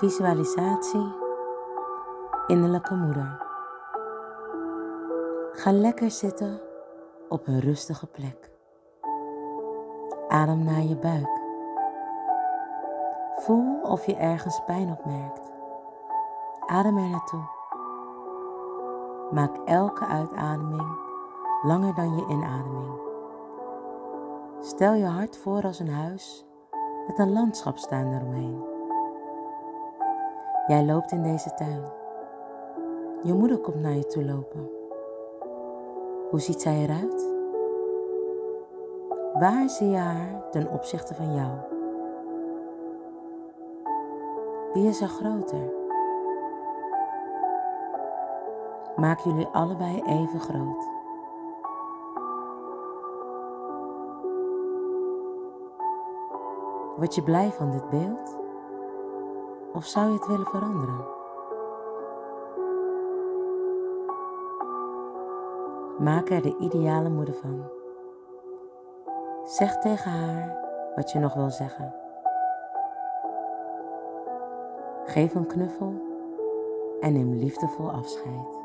Visualisatie Innerlijke Moeder. Ga lekker zitten op een rustige plek. Adem naar je buik. Voel of je ergens pijn opmerkt. Adem er naartoe. Maak elke uitademing langer dan je inademing. Stel je hart voor als een huis met een landschapstuin eromheen. Jij loopt in deze tuin. Je moeder komt naar je toe lopen. Hoe ziet zij eruit? Waar zie je haar ten opzichte van jou? Wie is er groter? Maak jullie allebei even groot. Word je blij van dit beeld? Of zou je het willen veranderen? Maak er de ideale moeder van. Zeg tegen haar wat je nog wil zeggen. Geef een knuffel en neem liefdevol afscheid.